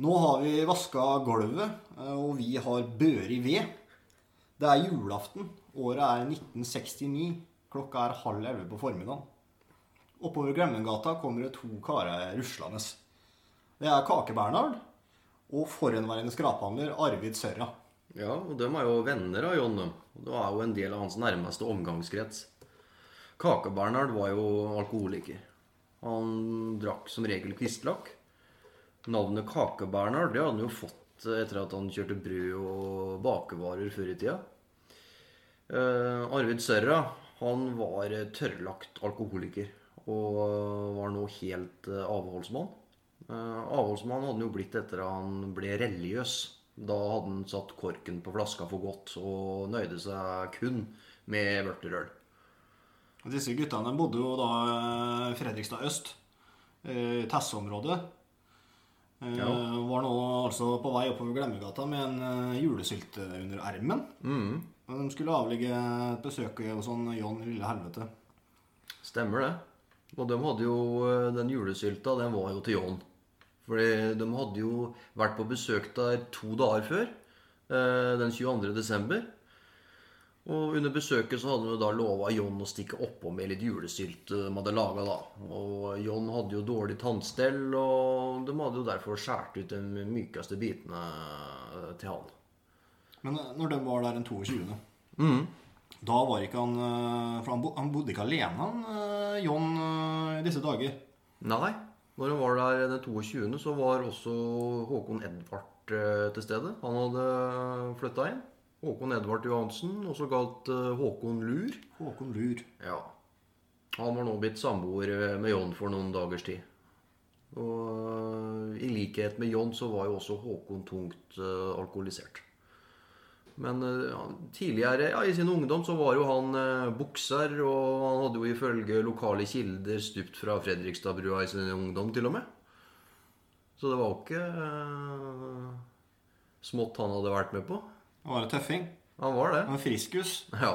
Nå har vi vaska gulvet, eh, og vi har børi ved. Det er julaften. Året er 1969. Klokka er halv elleve på formiddagen. Oppover Glemmengata kommer det to karer ruslende. Det er Kake-Bernhard og forhenværende skraphandler Arvid Sørra. Ja, og de er jo venner av John. Og Det er jo en del av hans nærmeste omgangskrets. Kake-Bernhard var jo alkoholiker. Han drakk som regel kvistlakk. Navnet Kake-Bernhard det hadde han jo fått etter at han kjørte brød og bakevarer før i tida. Eh, Arvid Sørra han var tørrlagt alkoholiker og var nå helt eh, avholdsmann. Eh, avholdsmann hadde han jo blitt etter at han ble religiøs. Da hadde han satt korken på flaska for godt og nøyde seg kun med vørterøl. Disse guttene bodde jo da Fredrikstad øst, i Tesse-området. Eh, Ja. Var nå altså på vei oppover Glemmegata med en uh, julesylte under ermen. Mm, De skulle avlegge et besøk hos sånn John Lille Helvete. stemmer det. Og de hadde jo eh, den julesylta, den var jo til John. Fordi de hadde jo vært på besøk der to dager før, Uh, den 22. desember. Og under besøket så hadde de jo da lova John å stikke oppå med litt julesylt de hadde laga da. Og John hadde jo dårlig tannstell, og de hadde jo derfor skåret ut de mykeste bitene eh, til han. Men eh, når de var der den 22. Mm. Da var ikke han eh, For han, bodde ikke alene, han John, i disse dager. Nei. Når han var der den 22., så var også Håkon Edvard til stede. Han hadde flytta inn. Håkon Edvard Johansen, også kalt eh, Håkon Lur. Håkon Lur. Ja. Han var nå blitt samboer eh, med John for noen dagers tid. Og eh, i likhet med John så var jo også Håkon tungt alkoholisert. Men ja, tidligere, ja, i sin ungdom, så var jo han bukser, og han hadde jo ifølge lokale kilder stupt fra Fredrikstadbrua i sin ungdom, til og med. Så det var jo ikke eh, smått han hadde vært med på. Han var en tøffing. Han var det. Han var friskus. Ja.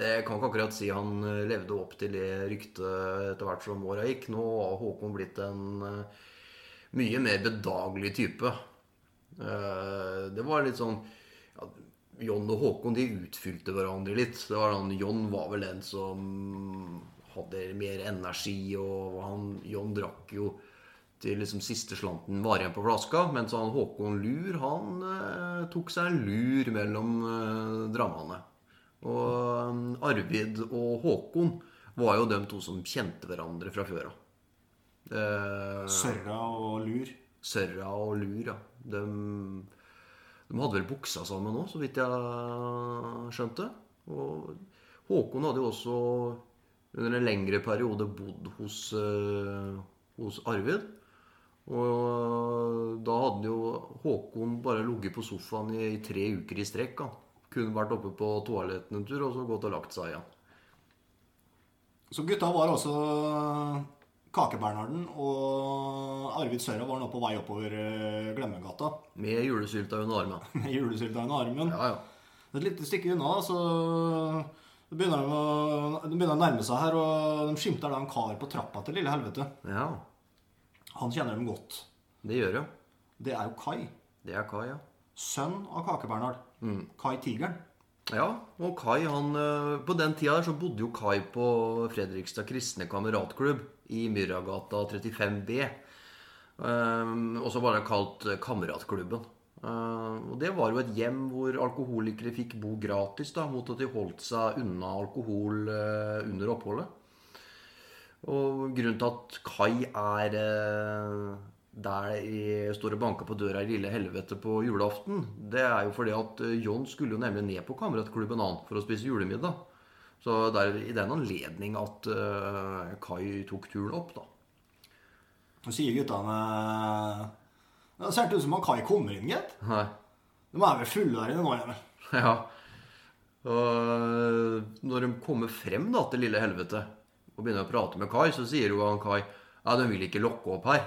Det kan ikke akkurat si han eh, levde opp til det ryktet etter hvert som åra gikk. Nå har Håkon blitt en eh, mye mer bedagelig type. Eh, Det var litt sånn ja, John og Håkon de utfylte hverandre litt. Det var han, John var vel den som hadde mer energi, og han, John drakk jo til liksom siste slanten var igjen på flaska. Mens han Håkon Lur, han eh, tok seg en lur mellom eh, drammene. Og eh, Arvid og Håkon var jo de to som kjente hverandre fra før av. Eh, Sørra og Lur. Sørra og Lur, ja. De, de hadde vel buksa sammen òg, så vidt jeg skjønte. Og Håkon hadde jo også under en lengre periode bodd hos, eh, hos Arvid. Og da hadde jo Håkon bare ligget på sofaen i, i tre uker i strekk. Han. Kunne vært oppe på toaletten en tur, og så gått og lagt seg igjen. Så gutta var også Kake-Bernharden og Arvid Sørra var nå på vei oppover eh, Glemmegata Med julesylta under armen. med julesylta under armen. Ja, ja. Et lite stykke unna, så det begynner, de å, det begynner å nærme seg her, og de skimter da en kar på trappa til Lille Helvete. Ja, Han kjenner dem godt. det gjør jo. Det er jo Kai. Det er Kai, ja. Sønn av Kake-Bernhard. Kai Tigeren. Ja, og Kai han eh, På den tida der så bodde jo Kai på Fredrikstad kristne kameratklubb i Myrragata 35B. Um, også det kalt Kameratklubben. Uh, og det var jo et hjem hvor alkoholikere fikk bo gratis da, mot at de holdt seg unna alkohol uh, under oppholdet. Og grunnen til at Kai er eh, der i, står og banker på døra i lille helvete på julaften, det er jo fordi at eh, John skulle jo nemlig ned på kameratklubben han for å spise julemiddag. Så det er i den anledning at eh, Kai tok turen opp, da. Nå sier guttene Det ser ikke ut som han Kai kommer inn, gitt. De er vel fulle der inne nå, Emil. Ja. Og når de kommer frem da til lille helvete og begynner å prate med Kai, så sier jo han Kai ja, de vil ikke lokke opp her.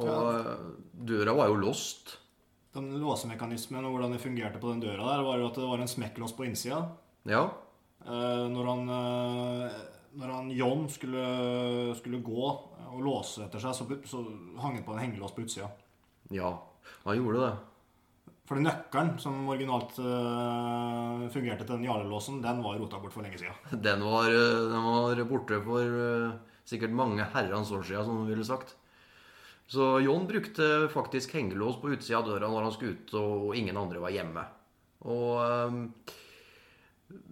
Og ja. døra var jo låst. Den låsemekanismen og hvordan det fungerte på den døra der, var jo at det var en smekklås på innsida. Ja. Eh, når han, eh, når han John skulle, skulle gå og låse etter seg, så, så hang han på en hengelås på utsida. Ja, han gjorde det. For den nøkkelen som originalt uh, fungerte til den jarlelåsen, den var rota bort for lenge siden. Den var, eh, den var borte for uh, sikkert mange herrens år siden, som du ville sagt. Så John brukte faktisk hengelås på utsida av døra når han skulle ut, og ingen andre var hjemme. Og, eh,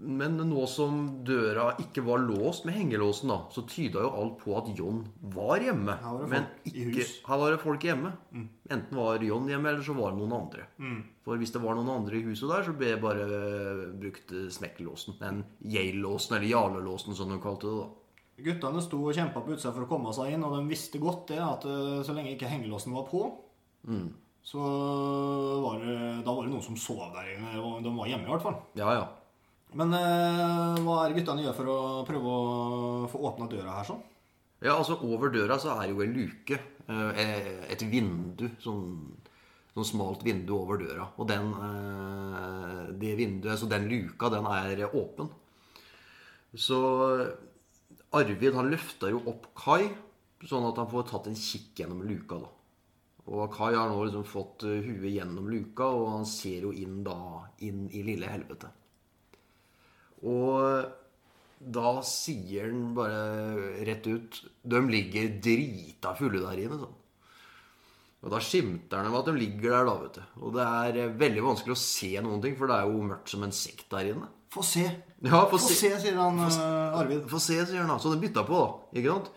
men nå som døra ikke var låst med hengelåsen, da, så tyda jo alt på at John var hjemme. Var men ikke. Mm. her var det folk hjemme. Enten var John hjemme, eller så var det noen andre. For hvis det var noen andre i huset der, så ble det bare brukt eh, smekkelåsen. Den Yale-låsen, eller Jarle-låsen, som de kalte det. da. Guttene sto og kjempa på utsida for å komme seg inn, og de visste godt det at eh, så lenge ikke hengelåsen var på, så var det, da var det noen som sov der inne. De var hjemme, i hvert fall. Ja, ja. Men eh, hva er guttene gjør for å prøve å få åpna døra her sånn? Ja, altså Over døra så er jo en luke. eh, Et vindu. Sånn, sånn smalt vindu over døra. Og den, eh, det vinduet, så den luka, den er åpen. Så Arvid han løfter jo opp Kai, sånn at han får tatt en kikk gjennom luka. da. Og Kai har nå liksom fått eh, huet gjennom luka, og han ser jo inn da inn i lille helvete. Og da sier han bare rett ut De ligger drita fulle der inne. sånn. Og da skimter han av at de ligger der, da, vet du. Og det er eh, veldig vanskelig å se noen ting, for det er jo mørkt som en sekt der inne. Få se. Ja, Få se, sier han eh, Arvid. Få se, sier han da. Så de bytta på, da. Ikke sant?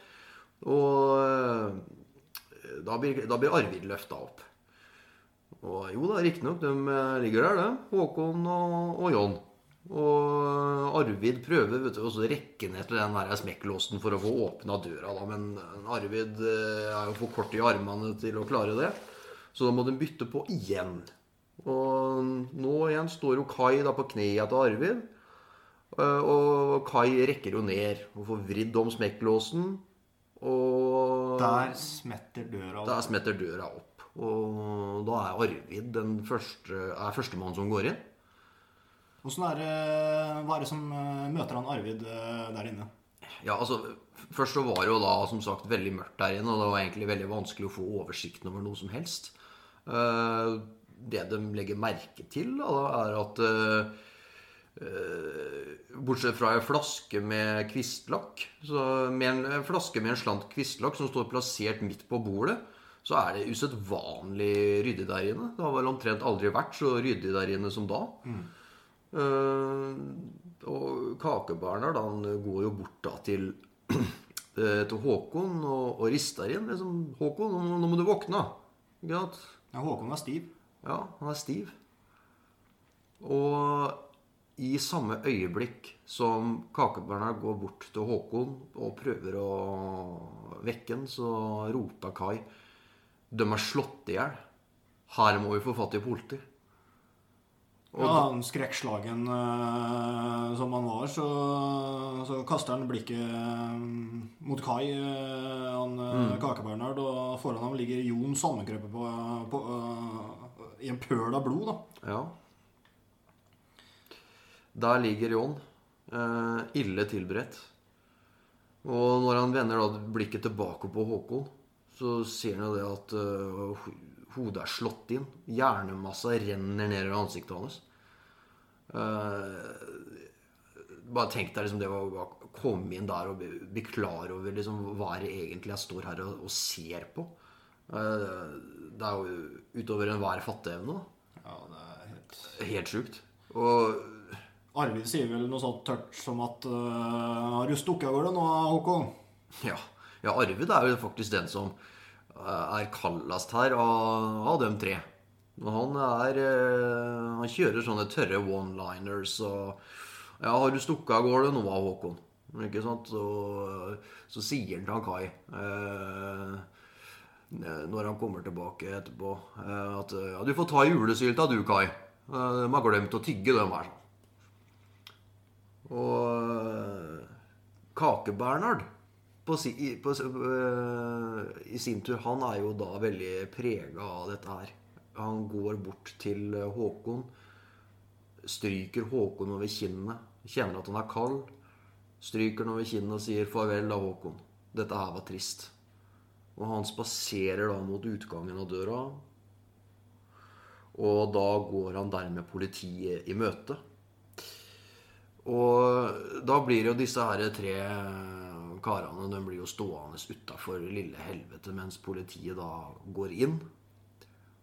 Og eh, da blir, da blir Arvid løfta opp. Og jo da, riktignok, de ligger der, de. Håkon og, og John. Og Arvid prøver vet du, å rekke ned til den der smekklåsen for å få åpna døra. Da. Men Arvid eh, er jo for kort i armene til å klare det. Så da må de bytte på igjen. Og nå igjen står jo Kai da på knærne til Arvid. Eh, Og Kai rekker jo ned og får vridd om smekklåsen. Og Der smetter døra. der smetter døra opp. Og da er Arvid den første, er førstemann som går inn. Hvordan er det, hva er det som eh, møter han Arvid eh, der inne? Ja, altså, Først så var det jo da som sagt veldig mørkt der inne, og det var egentlig veldig vanskelig å få oversikten over noe som helst. Eh, det de legger merke til, da, er at eh, eh, Bortsett fra en flaske med kvistlakk, så med en, flaske med en slant kvistlakk som står plassert midt på bordet, så er det usedvanlig ryddig der inne. Det har vel omtrent aldri vært så ryddig der inne som da. Eh, og Kakebærner han går jo bort da til, eh, til Håkon og, og rister inn. Liksom, 'Håkon, nå, nå må du våkne.' Ikke sant? Ja, Håkon er stiv. Ja, han er stiv. Og i samme øyeblikk som Kakebærner går bort til Håkon og prøver å vekke han, så roper Kai 'De er slått i hjel. Her må vi få fatt i politi'. Og Ja, han skrekkslagen uh, som han var, så, så kaster han blikket eh, mot Kai, uh, han mm. Kakebernhard, og foran ham ligger Jon sammenkrøpet på, på, uh, i en pøl av blod, da. Ja. Der ligger Jon, ille tilberedt. Og når han vender da blikket tilbake på Håkon, så ser han jo det at hodet er slått inn. Hjernemassa renner ned i ansiktet hans. Eh, bare tenk deg liksom det å komme inn der og bli, bli klar over liksom, hva det egentlig jeg står her og, og ser på. Eh, det er jo utover enhver fatteevne. Ja, det er helt... Helt sjukt. Og Arvid sier vel noe sånt tørt som at uh, Har du stukket av gårde nå, Håkon? ja, ja, Arvid er jo faktisk den som er kaldest her av, av dem tre. Han er eh, Han kjører sånne tørre one-liners og Ja, har du stukket av gårde nå, Håkon? Ikke sant? Og så sier han til han Kai eh, når han kommer tilbake etterpå, eh, at ja, du får ta julesylta du, Kai. Eh, De har glemt å tygge dem her. sånn. Og eh, Kake-Bernhard på, på, øh, i sin tur, han er jo da veldig prega av dette her. Han går bort til øh, Håkon, stryker Håkon over kinnet, kjenner at han er kald, stryker han over kinnet og sier 'farvel da, Håkon'. Dette her var trist. Og han spaserer da mot utgangen av døra, Og da går han dermed politiet i møte. Og da blir jo disse her tre karene de blir jo stående utafor lille helvete mens politiet da går inn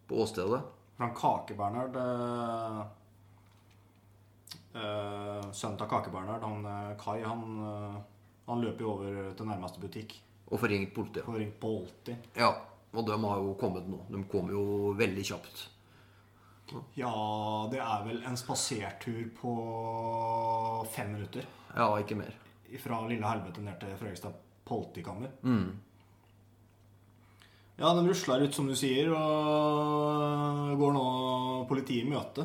på åstedet. Han Kake-Bernhard øh, Sønnen av Kake-Bernhard, han eh, Kai, han, han løper jo over til nærmeste butikk. Og får ringt politiet. Får ringt politiet. Ja, og de har jo kommet nå. De kom jo veldig kjapt. Ja, det er vel en spasertur på fem minutter. Ja, ikke mer. Fra lille helvete ned til Fredrikstad politikammer. Ja, de rusler ut, som du sier, og går nå politiet i møte.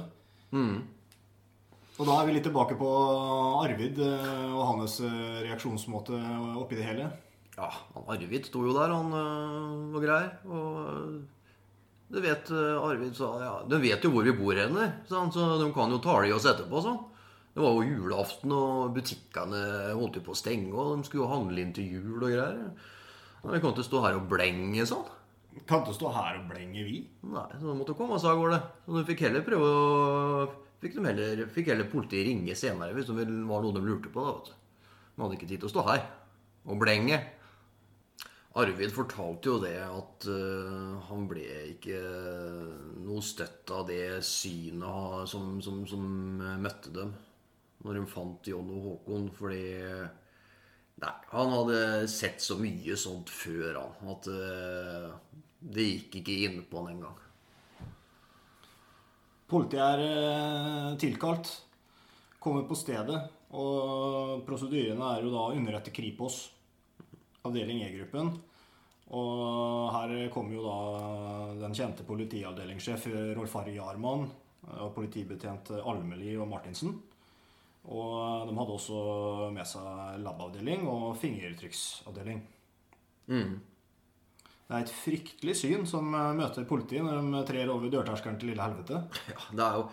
Og da er vi litt tilbake på Arvid eh, og hans eh, reaksjonsmåte oppi det hele. Ja, han Arvid sto jo der, han var grei. greier. Og du vet, Arvid sa ja, De vet jo hvor vi bor henne, så de kan jo tale i oss etterpå, sånn. Det var jo julaften, og butikkene holdt jo på å stenge, og de skulle jo handle inn til jul og greier. Men Vi kan ikke stå her og blenge sånn. Kan ikke stå her og blenge, vi. Nei, så de måtte komme oss av gårde. Så de fikk heller prøve å Fikk, heller, fikk heller politiet ringe senere hvis det var noe de lurte på. da, vet du. De hadde ikke tid til å stå her og blenge. Arvid fortalte jo det at uh, han ble ikke noe støtt av det synet som, som, som møtte dem når de fant John og Håkon, fordi Nei, han hadde sett så mye sånt før, han, at uh, det gikk ikke inn på han engang. Politiet er eh, tilkalt, kommer på stedet, og prosedyrene er jo da å underrette Kripos, avdeling E-gruppen. Og her kommer jo da den kjente politiavdelingssjef Rolf Harry Jarmann og politibetjent Almeli og Martinsen. Og de hadde også med seg labavdeling og fingertrykksavdeling. Det er et fryktelig syn som eh, møter politiet når de trer over dørterskelen til lille helvete. Ja, det er jo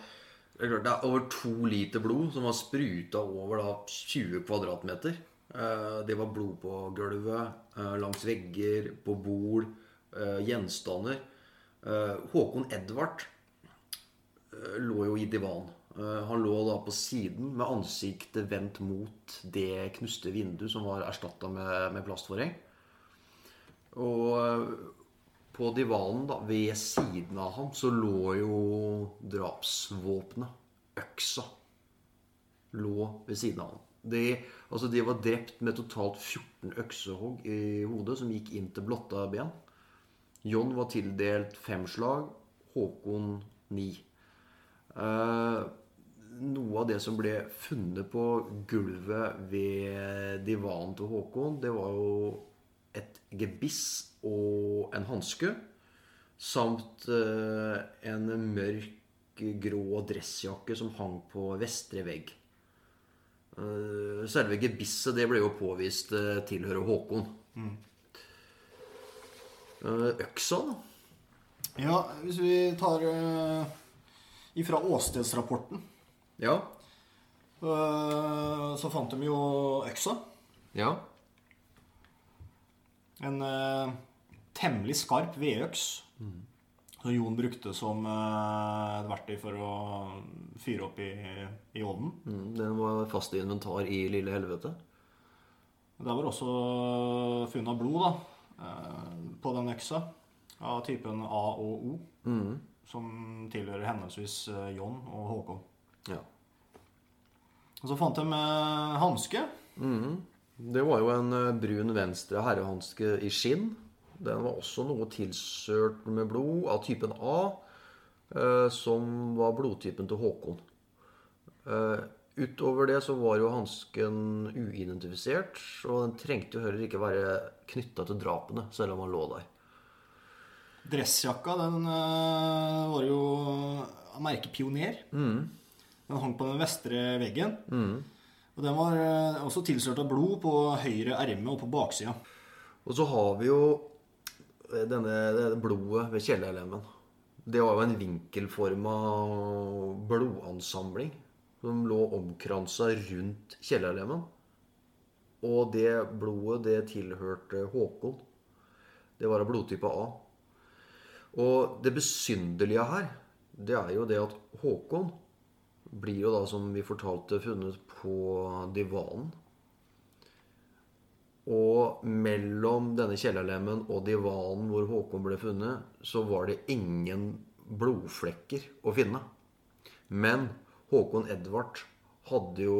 det er klart, det er over to liter blod som var spruta over da 20 kvadratmeter. Eh, Det var blod på gulvet, eh, langs vegger, på bord, eh, gjenstander. Håkon Edvard lå jo i divan. Eh, Han lå da på siden med ansiktet vendt mot det knuste vinduet som var erstatta med, med plastforheng. Og eh, på divanen da, ved siden av ham så lå jo drapsvåpenet. Øksa. Lå ved siden av ham. De, altså de var drept med totalt 14 øksehogg i hodet som gikk inn til blotta ben. John var tildelt fem slag, Håkon ni. Eh, noe av det som ble funnet på gulvet ved divanen til Håkon, det var jo et gebiss og en hanske. Samt eh, en mørk grå dressjakke som hang på vestre vegg. Eh, selve gebisset det ble jo påvist eh, tilhører Håkon. Eh, øksa, da? Ja, hvis vi tar ifra åstedsrapporten, Ja. Uh, så fant de jo øksa. Ja. En uh, temmelig skarp vedøks. Som Jon brukte som uh, verktøy for å fyre opp i, i ovnen. Mm, den var fast i inventar i Lille Helvete. Der var også funnet blod da, på den øksa. Av typen A og O. Som tilhører henholdsvis John og Håkon. Ja. Og så fant de eh, hanske. Det var jo en eh, brun venstre herrehanske i skinn. Den var også noe tilsølt med blod av typen A, eh, som var blodtypen til Håkon. Eh, utover det så var jo hansken uidentifisert, og den trengte jo heller ikke være knytta til drapene, selv om han lå der. Dressjakka, den eh, var jo av merket Pioner. Den hang på den vestre veggen. Og den var eh, også tilsølt av blod på høyre erme og på baksida. Og så har vi jo eh, denne, denne blodet ved kjellerlemmen. Det var jo en vinkelforma blodansamling som lå omkransa rundt kjellerlemmen. Og det blodet, det tilhørte Håkon. Det var av blodtype A. Og det besynderlige her, det er jo det at Håkon blir jo da, som vi fortalte, funnet på divanen. Og mellom denne kjellerlemmen og divanen hvor Håkon ble funnet, så var det ingen blodflekker å finne. Men Håkon Edvard hadde jo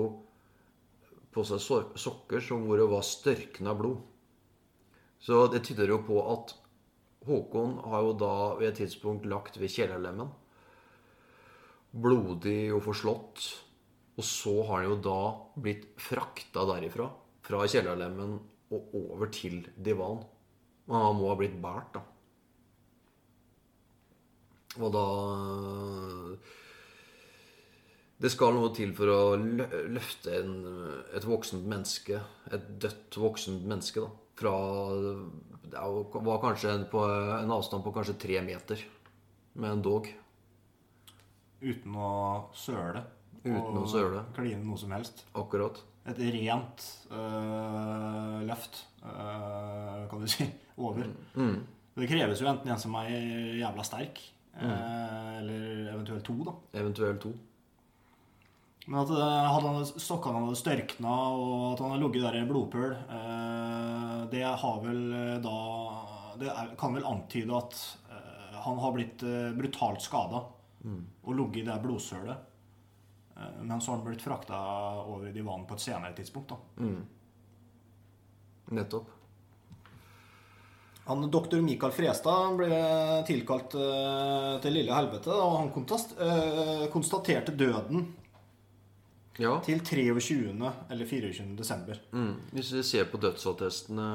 på seg so- sokker som hvor det var størkna blod. Så det tyder jo på at Håkon har jo da ved et tidspunkt lagt ved kjellerlemmen. Blodig og forslått. Og så har han jo da blitt frakta derifra, fra kjellerlemmen og over til divan. Og han må ha blitt båret, da. Og da Det skal noe til for å løfte en, et voksent menneske, et dødt voksent menneske, da. Fra Det var kanskje en, på en avstand på kanskje tre meter med en dog. Uten å søle. Uten å søle. Kline noe som helst. Akkurat. Et rent øh, løft, øh, kan du si, over. Mm. Det kreves jo enten en som er jævla sterk, eh, eller eventuelt to, da. Eventuelt to. Men at hadde han, stokkene hadde størkna, og at han hadde ligget der i blodpøl, eh, det har vel eh, da Det kan vel antyde at han har blitt brutalt skada og ligget i det blodsølet. Eh, men så har han blitt frakta over i divanen på et senere tidspunkt. da. Nettopp. Han, Doktor Mikael Frestad ble tilkalt uh, til lille helvete, og han kontast, uh, konstaterte døden Ja. til 23. eller 24. desember. Mm. Hvis vi ser på dødsattestene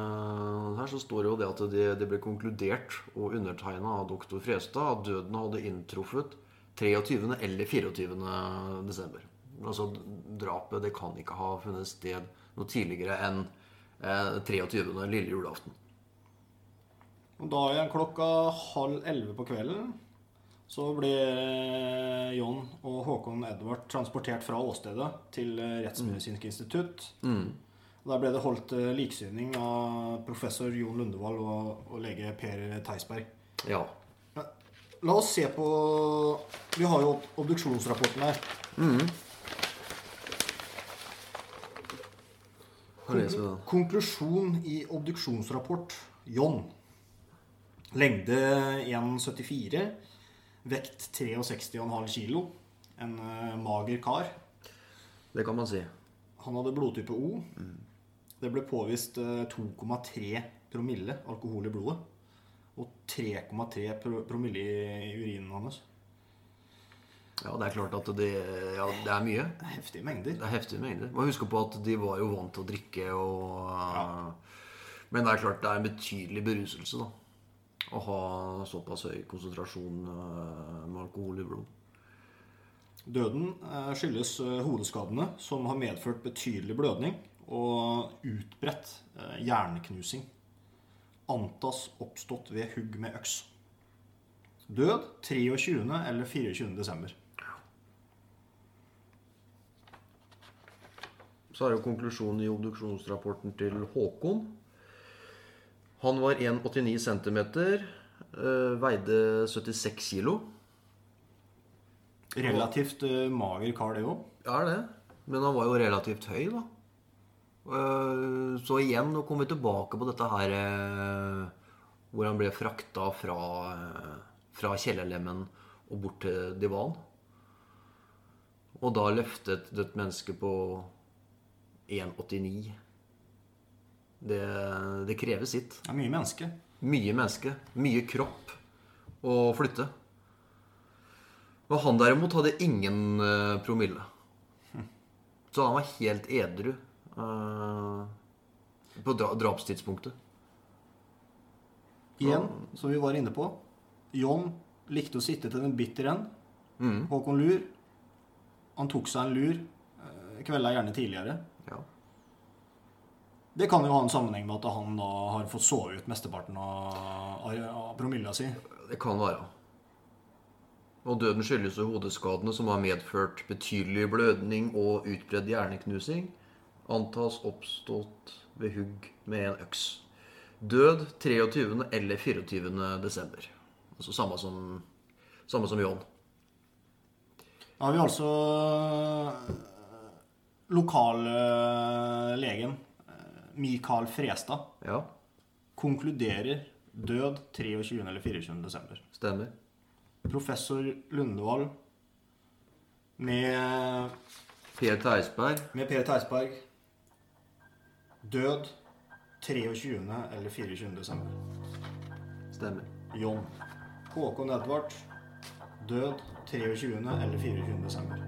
her, så står det jo det at det, det ble konkludert og undertegna av doktor Frestad at døden hadde inntruffet 23. eller 24. desember. Altså drapet det kan ikke ha funnet sted noe tidligere enn eh, 23. lille julaften. Da igjen klokka halv elleve på kvelden så ble John og Håkon Edvard transportert fra åstedet til Rettsmedisinsk institutt. Og Der ble det holdt eh, liksyning av professor Jon Lundevall og, og lege Per Theisberg. Ja. La oss se på Vi har jo obduksjonsrapporten her. Mm. Konklu? Konklusjon i obduksjonsrapport. John. Lengde 1,74. Vekt 63,5 kilo. En eh, mager kar. Det kan man si. Han hadde blodtype O. Det ble påvist eh, 2,3 promille alkohol i blodet. Og 3,3 promille i urinen hans. Ja, det er klart at det, ja, det er mye. Det er Heftige mengder. Det er heftige mengder. Man husker på at de var jo vant til å drikke og Men det er klart det er en betydelig beruselse, da. Å ha såpass høy konsentrasjon eh, med alkohol i blod. Døden eh, skyldes eh, hodeskadene, som har medført betydelig blødning og utbredt hjerneknusing. Antas oppstått ved hugg med øks. Død 23. eller 24. desember. Så er jo konklusjonen i obduksjonsrapporten til Håkon. Han var 1,89 cm, eh, veide 76 kilo. Relativt eh, mager kar, det òg. Ja, det. Men han var jo relativt høy, da. Eh, Så igjen, nå kommer vi tilbake på dette her eh, hvor han ble frakta fra, eh, fra kjellerlemmen og bort til divan. Og da løftet et menneske på 1,89 det, det krever sitt. Det er mye menneske. Mye menneske, mye kropp å flytte. Og han derimot hadde ingen promille. Så han var helt edru på dra drapstidspunktet. Igjen, som vi var inne på, John likte å sitte til den bitter end. Mm. Håkon Lur, han tok seg en lur eh, kvelda gjerne tidligere. Ja. Det kan jo ha en sammenheng med at han da har fått sove ut mesteparten av, av, av promilla si. Det kan være. Og døden skyldes jo hodeskadene som har medført betydelig blødning og utbredd hjerneknusing. Antas oppstått ved hugg med en øks. Død 23. eller 24. desember. Altså samme som, samme som John. Da har vi altså eh, lokallegen eh, Mikael Frestad Ja, konkluderer død 23. eller 24. desember. stemmer. Professor Lundevall med, Per Theisberg. med Per Theisberg død 23. eller 24. desember. Stemmer. John Håkon Edvard død 23. eller 24. desember.